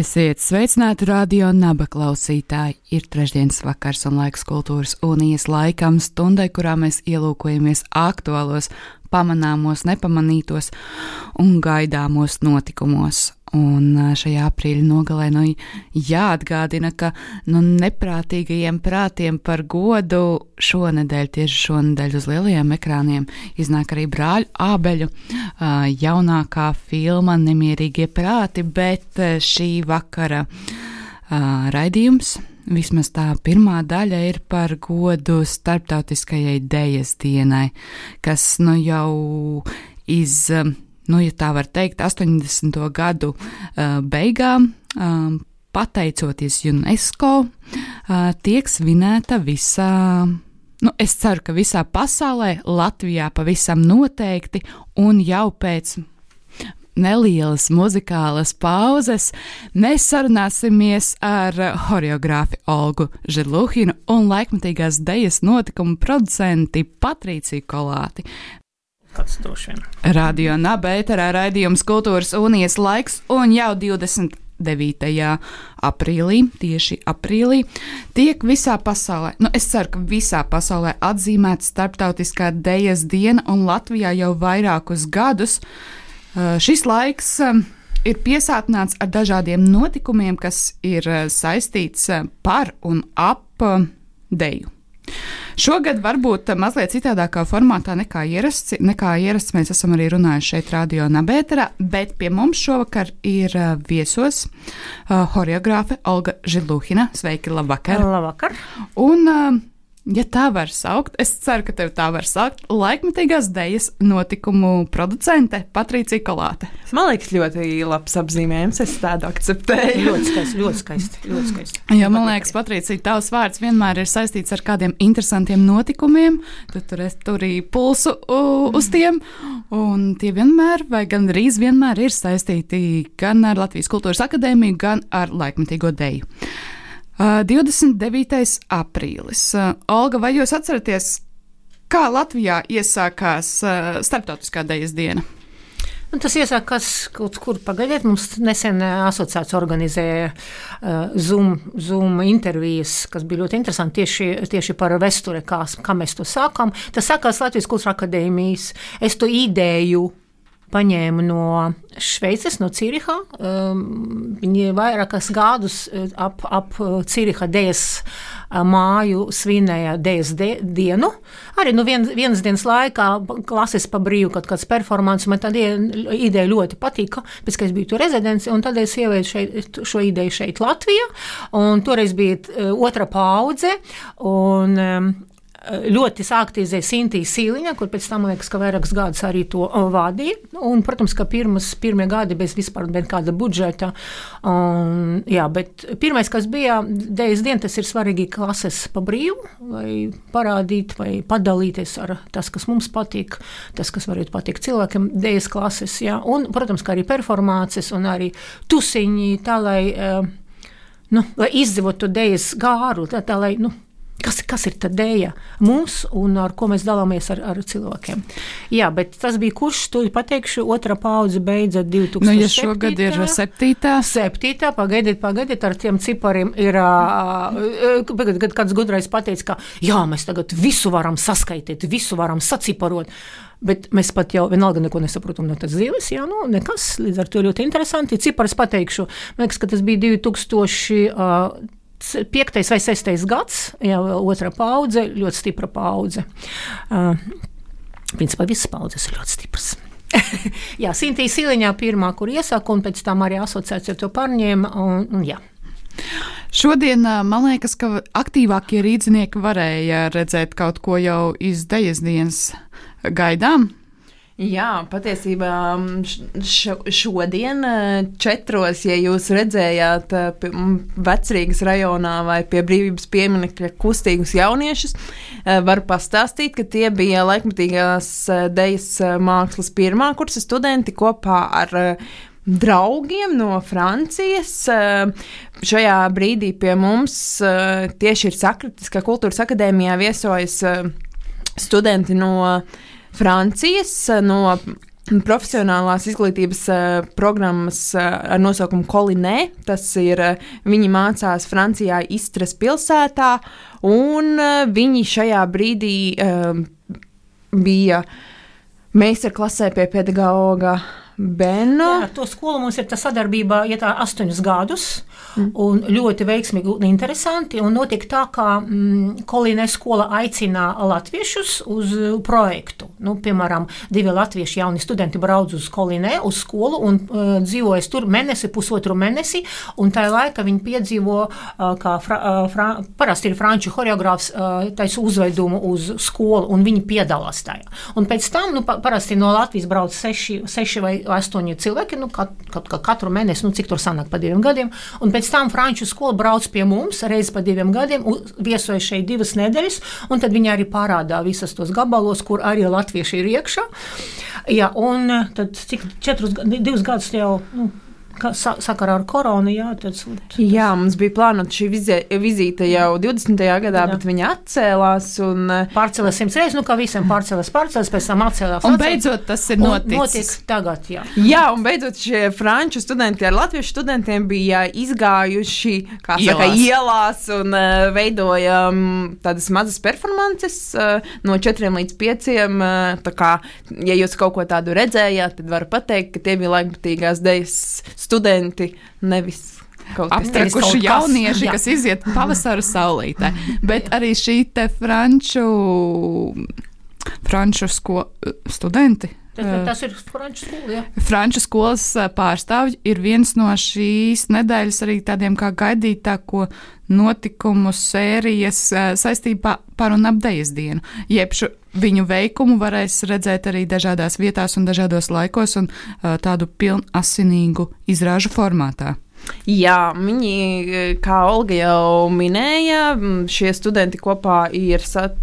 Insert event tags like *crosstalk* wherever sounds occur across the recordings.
Esiet sveicināti radio naba klausītāji. Ir trešdienas vakars un laiks kultūras unijas laikam, stundai, kurā mēs ielūkojamies aktuālos, pamanāmos, nepamanītos un gaidāmos notikumos. Un šajā aprīļa nogalē nu, jāatgādina, ka nu, neprātīgajiem prātiem par godu šonadēļ, tieši šonadēļ uz lielajiem ekrāniem, iznāk arī brāļu ābeļu jaunākā filma Nemierīgie prāti, bet šī vakara raidījums. Vismaz tā pirmā daļa ir par godu starptautiskajai dēļas dienai, kas nu jau iz nu, ja tā var teikt, 80. gadu uh, beigām, uh, pateicoties UNESCO, uh, tiek svinēta visā. Nu, es ceru, ka visā pasaulē, Latvijā pavisam noteikti, un jau pēc nelielas muzikālas pauzes mēs sarunāsimies ar choreogrāfu Olgu Žirluhinu un laikmatīgās dejas notikumu producentu Patrīciju Kolāti. Kāds droši vien. Radio Nabērā raidījums Kultūras Unijas laiks un jau 20. 9. aprīlī, tieši aprīlī, tiek visā pasaulē, nu es ceru, ka visā pasaulē atzīmēta starptautiskā dēļas diena, un Latvijā jau vairākus gadus uh, šis laiks uh, ir piesātināts ar dažādiem notikumiem, kas ir uh, saistīts par un ap deju. Šogad varbūt mazliet citādākā formātā nekā ierasts. Nekā ierasts mēs esam arī runājuši šeit, Radio Nabērā, bet pie mums šovakar ir viesos uh, horeogrāfe Olga Žiluhina. Sveiki, labvakar! Labvakar! Un, uh, ja tā var saukt, es ceru, ka tev tā var saukt, laikmatīgās dēļas notikumu producente Patricija Kolāte. Man liekas, ļoti labs apzīmējums. Es tādu akceptēju. ļoti skaisti, ļoti skaisti. Ļoti skaisti. Jā, man liekas, Patricija, tavs vārds vienmēr ir saistīts ar kādiem interesantiem notikumiem. Tu tur esi turī pulsu uz tiem, un tie vienmēr, vai gan drīz vienmēr ir saistīti gan ar Latvijas Kultūras Akadēmiju, gan ar laikmatīgo dēļu. 29. aprīlis. Olga, vai jūs atceraties, kā Latvijā iesākās Startautiskā dēļas diena? Un tas iesākās kaut kur pagaidiet. Mums nesen asociācija organizēja uh, Zoom, Zoom intervijas, kas bija ļoti interesanti tieši, tieši par vēsture, kā, kā mēs to sākām. Tas sākās Latvijas Kultūras akadēmijas. Es to ideju paņēmu no Šveices, no Cīriha. Um, viņi vairākas gadus uh, ap, ap Cīriha dēļas uh, māju svinēja dēļas dienu. Arī nu, vien, vienas dienas laikā klases pa brīvu kaut kāds performants. Man tā ideja ļoti patika, pēc ka es biju tur rezidents, un tad es ieviesu šeit, šo ideju šeit Latvijā. Un toreiz bija otra paudze. Un, um, ļoti sāktīzēja Sintīna Sīliņa, kur pēc tam, liekas, ka vairākus gadus arī to vadīja. Un, protams, ka pirmas, pirmie gadi bez vispār nekāda budžeta. Un, jā, bet pirmais, kas bija dēļas diena, tas ir svarīgi klases pa brīvu, lai parādīt vai padalīties ar tas, kas mums patīk, tas, kas varētu patikt cilvēkiem dēļas klases. Jā. Un, protams, ka arī performācijas un arī tusiņi, tā lai, nu, lai izdzīvotu dēļas gāru, tā, tā lai, nu, Kas, kas ir tā dēļa mums un ar ko mēs dalāmies ar, ar cilvēkiem? Jā, bet tas bija kurš, to pateikšu, otrā paudze beidza 2000. Nu, ja šogad ir septītā. Septītā, pagaidiet, pagaidiet, ar tiem cipariem ir, kad kāds gudrais pateica, ka jā, mēs tagad visu varam saskaitīt, visu varam saciparot. Bet mēs pat jau vienalga neko nesaprotam no tās dzīves. Jā, nu, nekas. Līdz ar to ļoti interesanti. Cipars pateikšu, man liekas, ka tas bija 2000. Uh, piektais vai sestais gads, jau otra paudze, ļoti stipra paudze. Uh, principā visas paudzes ir ļoti stipras. *laughs* jā, Sintīs Siliņā pirmā, kur iesāka, un pēc tam arī asociācija to pārņēma. Un, un, jā. Šodien man liekas, ka aktīvākie rīznieki varēja redzēt kaut ko jau iz dejas dienas gaidām. Jā, patiesībā š, šodien, četros, ja jūs redzējāt vecrīgas rajonā vai pie brīvības pieminekļa kustīgus jauniešus, var pastāstīt, ka tie bija laikmatīgās dejas mākslas pirmā kursa studenti kopā ar draugiem no Francijas. Šajā brīdī pie mums tieši ir sakritis, ka Kultūras akadēmijā viesojas studenti no Francijas no profesionālās izglītības uh, programmas uh, ar nosaukumu Kolinē. Tas ir, uh, viņi mācās Francijā, Istras pilsētā, un viņi šajā brīdī bija meistarklasē pie pedagoga Bena. Jā, ar to skolu mums ir tā sadarbība, ja tā astoņus gadus, mm. un ļoti veiksmīgi un interesanti. Un notiek tā, ka mm, Kolīnē skola aicina latviešus uz projektu. Nu, piemēram, divi latvieši jauni studenti brauc uz Kolīnē, uz skolu un uh, dzīvojas tur mēnesi, pusotru mēnesi, un tajā laikā viņi piedzīvo, uh, kā fra, uh, fra, parasti ir franču horeogrāfs, uh, taisu uzvedumu uz skolu, un viņi piedalās tajā. Un pēc tam, nu, pa, parasti no Latvijas brauc seši, seši vai astoņi cilvēki, nu, kat, kat, kat, katru mēnesi, nu, cik tur sanāk pa diviem gadiem. Un pēc tam franču skola brauc pie mums reizi pa diviem gadiem, viesoja šeit divas nedēļas, un tad viņi arī parādā visas tos gabalos, kur arī latvieši ir iekšā. Jā, un tad cik četrus, divus gadus jau. Nu, sakarā ar koronu. Jā, tas, tas... jā, mums bija plānota šī vizē, vizīte jau 20. gadā, jā. bet viņa atcēlās. Un... Eh, pārcēlās simts reizes, nu kā visiem pārcēlās, pārcēlās, pēc tam atcēlās. Un beidzot tas ir noticis. Notiek tagad, jā. Jā, un beidzot šie franču studenti ar latviešu studentiem bija izgājuši, kā ielās. saka, ielās un uh, veidoja um, tādas mazas performances uh, no četriem līdz pieciem. Uh, tā kā, ja jūs kaut ko tādu redzējāt, tad varu pateikt, ka tie bija laikmatīgās dejas studenti, nevis aptrakuši jaunieši, kas, kas iziet pavasara saulītē. Bet arī šī te franču, franču sko, studenti. Tas ir franču skola. Ja. Franču skolas pārstāvji ir viens no šīs nedēļas arī tādiem kā gaidītāko notikumu sērijas saistībā par un ap Dejas dienu. Jeb šo viņu veikumu varēs redzēt arī dažādās vietās un dažādos laikos un tādu pilnasinīgu izrāžu formātā. Jā, viņi, kā Olga jau minēja, šie studenti kopā ir sat,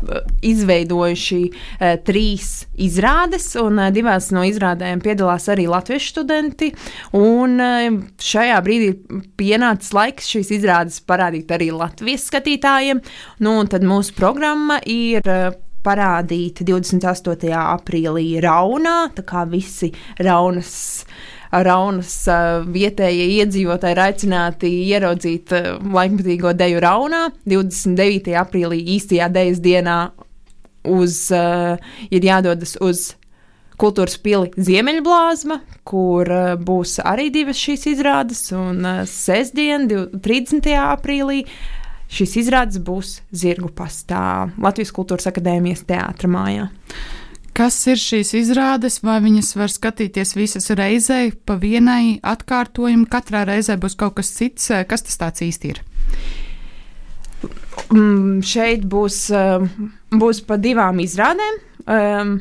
izveidojuši e, trīs izrādes, un e, divās no izrādēm piedalās arī latviešu studenti. Un, e, šajā brīdī pienācis laiks šīs izrādes parādīt arī Latvijas skatītājiem. Nu, tad mūsu programma ir parādīta 28. aprīlī Raunā, tā kā visi Raunas Raunas vietējie iedzīvotāji ir aicināti ieraudzīt laikmatīgo deju Raunā 29. aprīlī īstajā dejas dienā uz, ir jādodas uz kultūras pili Ziemeļblāzma, kur būs arī divas šīs izrādes, un sestdien, 30. aprīlī, šīs izrādes būs Zirgu pastā Latvijas Kultūras Akadēmijas teātra mājā. Kas ir šīs izrādes, vai viņas var skatīties visas reizē, pa vienai atkārtojumam, katrā reizē būs kaut kas cits? Kas tas tāds īsti ir? Mm, šeit būs, būs pa divām izrādēm. Um,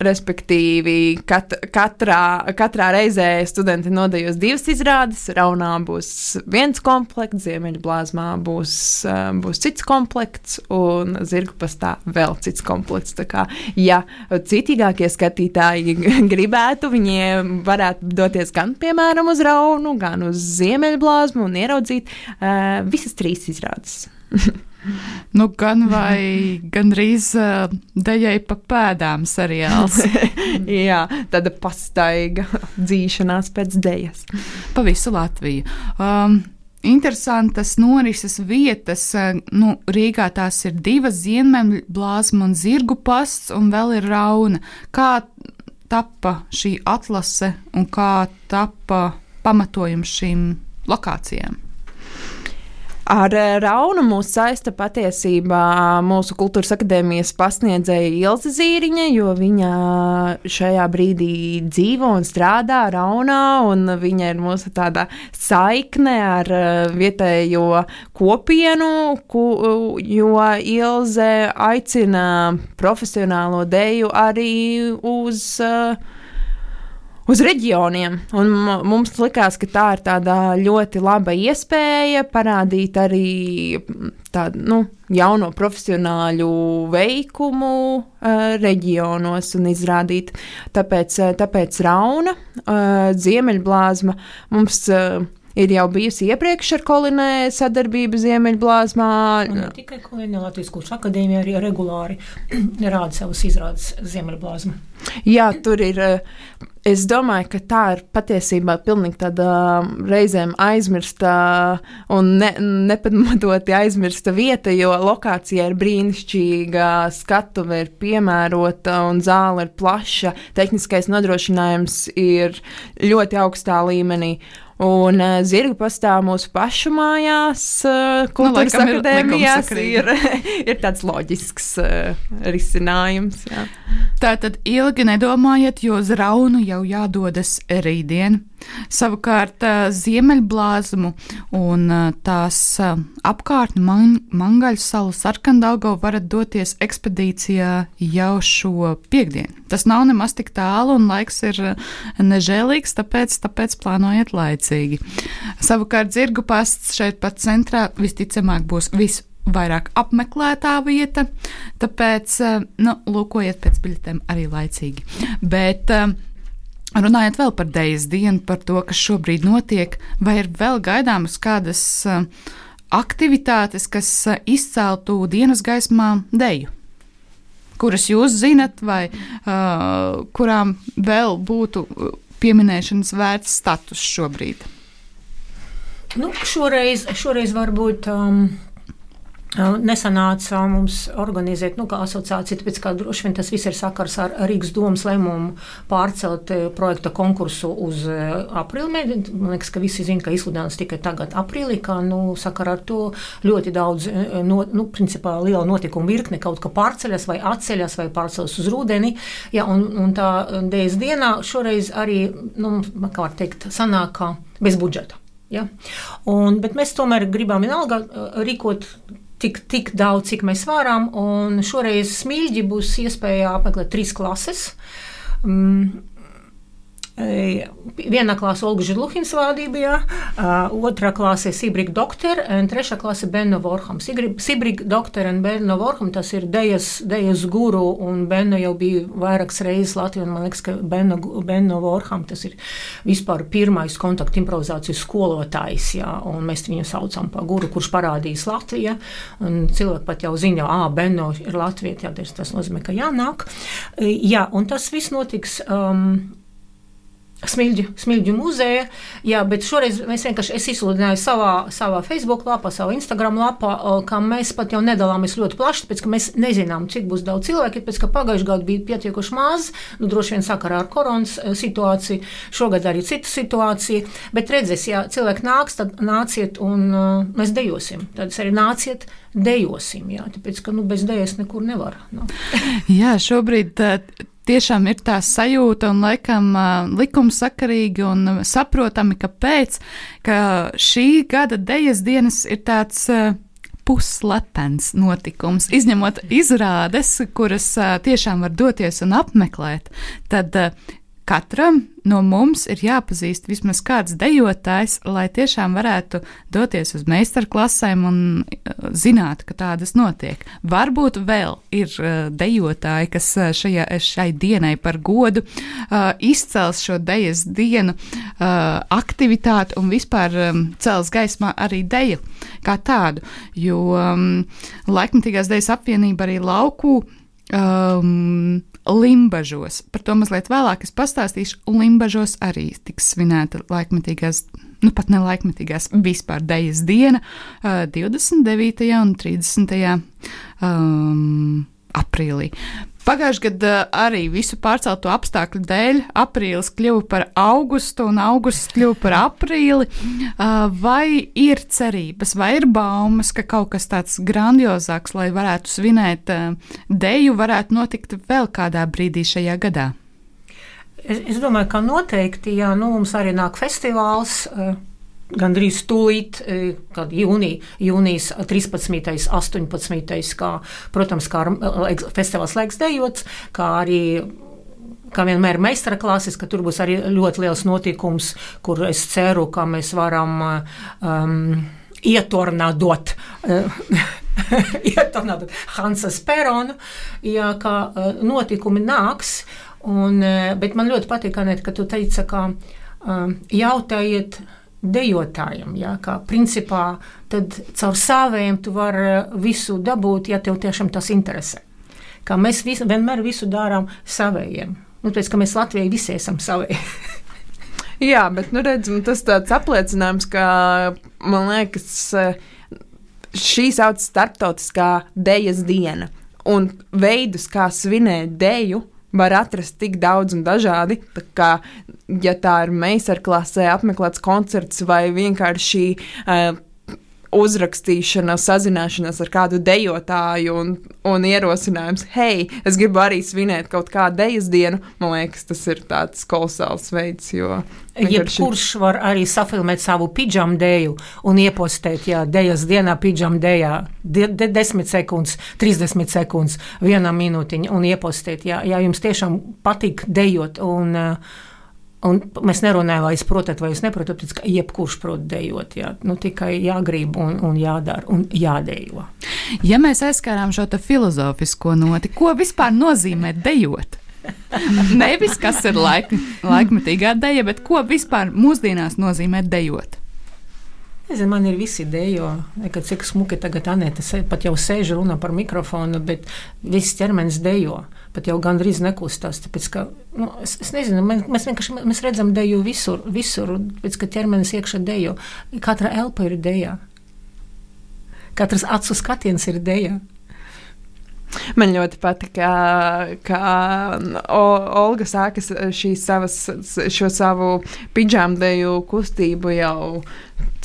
Respektīvi, kat, katrā, katrā reizē studenti nodejos divas izrādes. Raunā būs viens komplekts, Ziemeļblāzmā būs, būs cits komplekts, un Zirgpastā vēl cits komplekts. Tā kā, ja citīgākie skatītāji *laughs* gribētu, viņiem varētu doties gan, piemēram, uz Raunu, gan uz Ziemeļblāzmu un ieraudzīt uh, visas trīs izrādes. *laughs* Nu, gan vai gandrīz uh, dejai pa pēdām seriāls. *laughs* Jā, tāda pastaiga dzīšanās pēc dejas. Pa visu Latviju. Um, Interesantas norises vietas. Nu, Rīgā tās ir divas ziemeļu blāzma un zirgu pasts, un vēl ir rauna. Kā tappa šī atlase un kā tappa pamatojums šīm lokācijām? Ar eh, Raunu mūs saista patiesībā mūsu kultūras akadēmijas pasniedzēja Ilza Zīriņa, jo viņa šajā brīdī dzīvo un strādā Raunā, un viņa ir mūsu tāda saikne ar eh, vietējo kopienu, ku, jo Ilze aicina profesionālo deju arī uz uh, uz reģioniem. Un mums likās, ka tā ir tāda ļoti laba iespēja parādīt arī tādu nu, jauno profesionāļu veikumu uh, reģionos un izrādīt. Tāpēc, tāpēc Rauna, uh, Ziemeļblāzma mums. Uh, Ir jau bijusi iepriekš ar Kolinē sadarbība Ziemeļblāzmā. Ne tikai Kolinē, Latvijas Kultūras akadēmija arī regulāri *clears throat* rāda savus izrādes Ziemeļblāzmā. Jā, tur ir. Es domāju, ka tā ir patiesībā pilnīgi tāda reizēm aizmirsta un ne, nepamatoti aizmirsta vieta, jo lokācija ir brīnišķīga, skatuve ir piemērota un zāle ir plaša, tehniskais nodrošinājums ir ļoti augstā līmenī. Un uh, zirgu pastāv mūsu pašu mājās, uh, kultūras nu, akadēmijās. *laughs* Ir, ir tāds loģisks uh, risinājums. Jā. Tā tad ilgi nedomājiet, jo uz raunu jau jādodas rītdien. Savukārt Ziemeļblāzmu un tās apkārtni man, Mangaļu salu sarkandaugo varat doties ekspedīcijā jau šo piekdienu. Tas nav nemaz tik tālu un laiks ir nežēlīgs, tāpēc, tāpēc plānojiet laicīgi. Savukārt zirgu pasts šeit pat centrā visticamāk būs visu vairāk apmeklētā vieta, tāpēc, nu, lūkojiet pēc biļetēm arī laicīgi. Bet, uh, Runājot vēl par dēļas dienu, par to, kas šobrīd notiek, vai ir vēl gaidāmas kādas uh, aktivitātes, kas uh, izceltu dienas gaismā dēļu? Kuras jūs zinat, vai uh, kurām vēl būtu pieminēšanas vērts status šobrīd? Nu, šoreiz, šoreiz varbūt um, Nesanāca mums organizēt, nu, kā asociācija, tāpēc, ka droši vien tas viss ir sakars ar Rīgas domas lēmumu pārcelt projekta konkursu uz aprīli. Man liekas, ka visi zina, ka izsludinājums tikai tagad aprīlī, kā, nu, sakar ar to ļoti daudz, no, nu, principā liela notikuma virkne kaut kā pārceļas vai atceļas vai pārceļas uz rudeni. Ja, un, un tā dēļas dienā šoreiz arī, nu, kā var teikt, sanāk bez budžeta. Ja? Un, bet mēs tomēr gribam vienalga rīkot tik, tik daudz, cik mēs varam. Šoreiz smilģi būs iespēja apmeklēt trīs klases. Um, Viena klase Olga Židluhins vadībā, otrā klase Sibriga doktora un trešā klase Benno Vorham. Sibriga doktora un Benno Vorham tas ir dejas, dejas guru, un Benno jau bija vairākas reizes Latvijā, man liekas, ka Benno, Benno Vorham tas ir vispār pirmais kontaktu improvizācijas skolotājs, jā, un mēs viņu saucam par guru, kurš parādījis Latviju, cilvēki pat jau zina, ā, Benno ir Latvija, jā, tas nozīmē, ka jānāk. Jā, un tas viss notiks. Um, Smilģu, smilģu muzeja, jā, bet šoreiz mēs vienkārši izsludinājām savā, savā Facebook lapā, savā Instagram lapā, ka mēs pat jau nedalāmies ļoti plaši, tāpēc ka mēs nezinām, cik būs daudz cilvēku. Tāpēc, ka pagājušajā gadā bija pietiekuši maz, nu, droši vien sakarā ar koronas situāciju, šogad arī cita situācija. Bet redzēs, ja cilvēki nāks, tad nāciet un uh, mēs dejosim. Tad arī nāciet, dejosim, jā, tāpēc ka nu, bez dejas nekur nevar. Nu. jā, šobrīd. Uh, tiešām ir tā sajūta un laikam likumsakarīgi un saprotami, kāpēc, ka šī gada dejas dienas ir tāds puslepens notikums. Izņemot izrādes, kuras tiešām var doties un apmeklēt, tad katram no mums ir jāpazīst vismaz kāds dejotājs, lai tiešām varētu doties uz meistarklasēm un uh, zināt, ka tādas notiek. Varbūt vēl ir uh, dejotāji, kas uh, šajā, šai dienai par godu izcels šo dejas dienu aktivitāti un vispār um, cels gaismā arī deju kā tādu, jo um, laikmatīgās dejas apvienība arī lauku um, Limbažos. Par to mazliet vēlāk es pastāstīšu. Limbažos arī tiks svinēta laikmetīgās, nu pat ne laikmetīgās, vispār dejas diena uh, 29. un 30. Um, aprīlī. Pagājušajā gadā arī visu pārcelto apstākļu dēļ aprīlis kļuva par augustu un augusts kļuva par aprīli. Vai ir cerības, vai ir baumas, ka kaut kas tāds grandiozāks, lai varētu svinēt deju, varētu notikt vēl kādā brīdī šajā gadā? Es, es domāju, ka noteikti, jā, nu, mums arī nāk festivāls. Uh, gandrīz tūlīt, e, kad jūnija, jūnijas 13. 18. Kā, protams, kā festivāls laiks dejots, kā arī kā vienmēr meistara klases, ka tur būs arī ļoti liels notikums, kur es ceru, ka mēs varam um, ietornādot. *laughs* ietornādot Hansa Speronu, ja, kā notikumi nāks, un, bet man ļoti patīk, Anēt, ka tu teici, ka um, jautājiet, dejotājam. Ja, kā principā tad caur sāvējiem tu vari eh, visu dabūt, ja tev tiešām tas interesē. Kā mēs visu, vienmēr visu darām savējiem. Nu, pēc, mēs Latvijai visi esam savēji. *laughs* Jā, bet nu, redz, tas tāds apliecinājums, ka man liekas, šī sauc starptautiskā dejas diena. Un veidus, kā svinēt deju, var atrast tik daudz un dažādi. Kā, ja tā ir meistarklasē apmeklēts koncerts vai vienkārši uh, uzrakstīšana, sazināšanās ar kādu dejotāju un, un ierosinājums, hei, es gribu arī svinēt kaut kādu dejas dienu, man liekas, tas ir tāds kolosāls veids. Jo Jebkurš var arī safilmēt savu pidžamu dēļu un iepostēt, ja dejas dienā pidžamu dēļā de, de, 10 sekundes, 30 sekundes, viena minūtiņa un iepostēt, ja, ja jums tiešām patīk dejot. Un, uh, Un mēs nerunājam, vai jūs protat, vai jūs neprotat, ka jebkurš prot dejot. Jā. Nu, tikai jāgrib un, un jādara un jādējo. Ja mēs aizskārām šo filozofisko noti, ko vispār nozīmē dejot? Nevis kas ir laik, laikmetīgā deja, bet ko vispār mūsdienās nozīmē dejot? Nezinu, man ir visi dejo, kad cik smuki tagad Anēta pat jau sēž runā par mikrofonu, bet viss ķermenis dejo. Pat jau gandrīz nekustās. Tāpēc, ka, nu, es, es nezinu, mēs vienkārši mēs redzam deju visur, visur, pēc ka ķermenis iekšā dejo. Katra elpa ir deja. Katrs acu skatiens ir deja. Man ļoti patīk, ka, ka Olga sākas šīs savas, šo savu pidžāmdeju kustību jau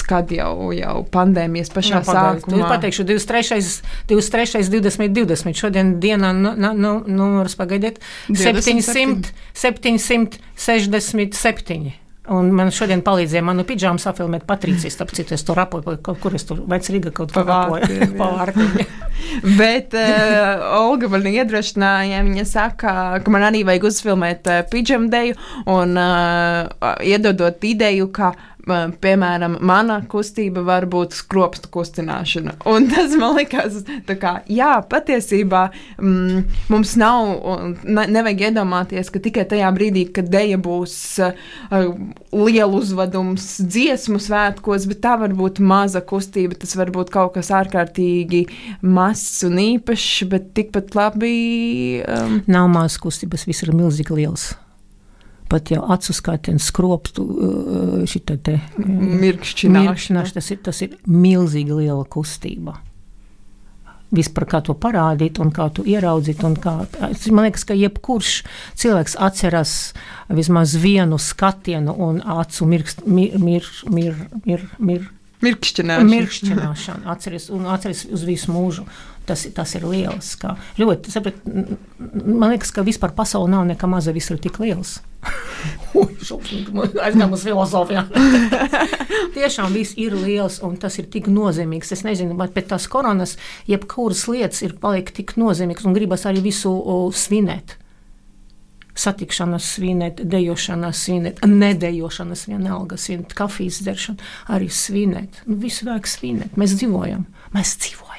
kad jau, jau pandēmijas pašā Jā, sākumā. Es pateikšu, 23. 23. 20, 20. Šodien dienā, nu, nu, numurs pagaidiet, 700, 767. Un man šodien palīdzēja manu pidžāmu safilmēt Patricijas, tāpēc citu es tur apoju, kaut kur es tur vec Riga kaut apoju. Pavārti. *laughs* *laughs* Bet uh, Olga man iedrošināja, viņa saka, ka man arī vajag uzfilmēt uh, pidžamu deju un uh, iedodot ideju, ka piemēram, mana kustība var būt skropstu kustināšana. Un tas man likās, ka, jā, patiesībā mm, mums nav, ne, nevajag iedomāties, ka tikai tajā brīdī, kad deja būs uh, liela uzvedums dziesmu svētkos, bet tā var būt maza kustība. Tas var būt kaut kas ārkārtīgi mazs un īpašs, bet tikpat labi. Um, nav mazas kustības, viss ir milzīgi liels pat jau acu skatiens, skropstu šitā te mirkšķināšana. Tas ir, tas ir milzīgi liela kustība. Vispār kā to parādīt, un kā to ieraudzīt. Kā, man liekas, ka jebkurš cilvēks atceras vismaz vienu skatienu un acu mirkst, mir, mir, mir, mir, mir, mirkšķināšanu. mirkšķināšanu. Atceries, un atceries uz visu mūžu. Tas, tas ir liels. Kā, ļoti, saprat, man liekas, ka vispār pasaule nav nekā maza, viss ir tik liels. Aizgājām uz filozofiju. Tiešām viss ir liels un tas ir tik nozīmīgs. Es nezinu, vai pēc tās koronas, jebkuras lietas ir paliek tik nozīmīgas un gribas arī visu o, svinēt. Satikšanās, svinēt, dejošanās, svinēt, nedejošanās, vienalga, svinēt, kafijas dzeršanu, arī svinēt. Nu, visu vajag svinēt. Mēs dzīvojam, mēs dzīvojam.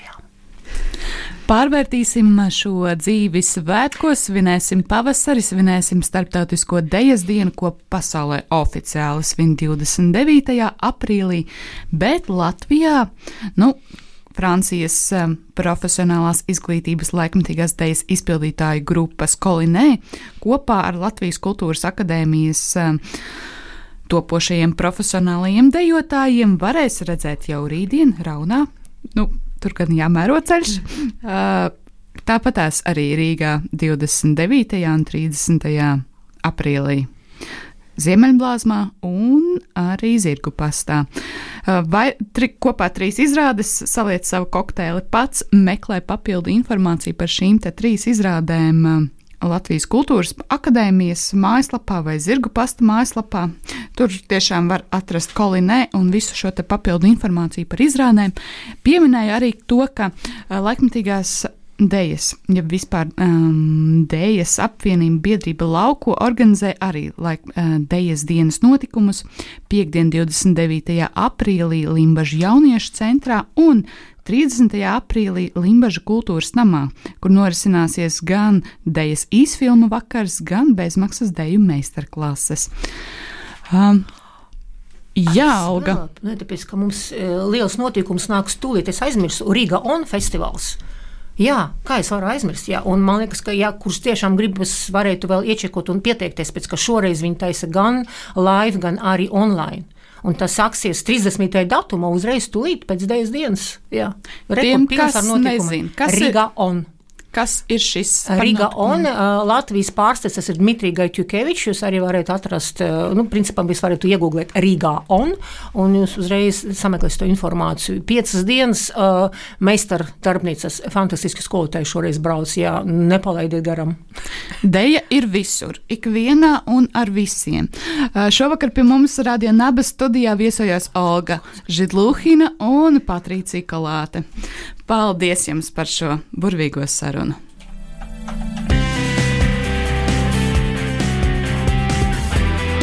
Pārvērtīsim šo dzīvi svētkos, svinēsim pavasari, svinēsim starptautisko dejas dienu, ko pasaulē oficiāli svin 29. aprīlī, bet Latvijā, nu, Francijas um, profesionālās izglītības laikmatīgās dejas izpildītāju grupas Kolinē kopā ar Latvijas Kultūras akadēmijas um, topošajiem profesionālajiem dejotājiem varēs redzēt jau rītdien Raunā. Nu, tur gan jāmēro ceļš. Uh, Tāpatās arī Rīgā 29. un 30. aprīlī. Ziemeļblāzmā un arī Zirgu pastā. Vai tri, kopā trīs izrādes saliec savu kokteili pats, meklē papildu informāciju par šīm trīs izrādēm. Latvijas Kultūras Akadēmijas mājaslapā vai Zirgu pasta mājaslapā. Tur tiešām var atrast kolinē un visu šo papildu informāciju par izrādēm. Pieminēju arī to, ka laikmatīgās Dejas, ja vispār um, Dejas apvienība biedrība lauko organizē arī laik, uh, Dejas dienas notikumus piekdien 29. aprīlī Limbažu jauniešu centrā un 30. aprīlī Limbaža kultūras namā, kur norisināsies gan Dejas īsfilmu vakars, gan bezmaksas deju meistarklases. Um, Jā, Olga. Ne, tāpēc, ka mums liels notikums nāks tūlīt, es aizmirsu Riga On festivāls. Jā, kā es varu aizmirst? Jā, un man liekas, ka, ja kurš tiešām gribas, varētu vēl iečekot un pieteikties, pēc ka šoreiz viņi taisa gan live, gan arī online. Un tas sāksies 30. datumā, uzreiz tūlīt pēc dienas dienas. Jā, Tiem, kas nezina, kas Riga ir? On. Kas ir šis? Riga un uh, Latvijas pārstāvis, tas ir Dmitrijs Gaitjukevičs. Jūs arī varat atrast, uh, nu, principā jūs varat iegūglēt Riga un, un jūs uzreiz sameklēsiet to informāciju. Piecas dienas uh, meistar darbnīcas fantastiski skolotāji šoreiz brauc, jā, nepalaidiet garam. Deja ir visur, ikvienā un ar visiem. Uh, šovakar pie mums Radio Nabas studijā viesojās Olga Židlūhina un Patricija Kalāte. Paldies jums par šo burvīgo sarunu!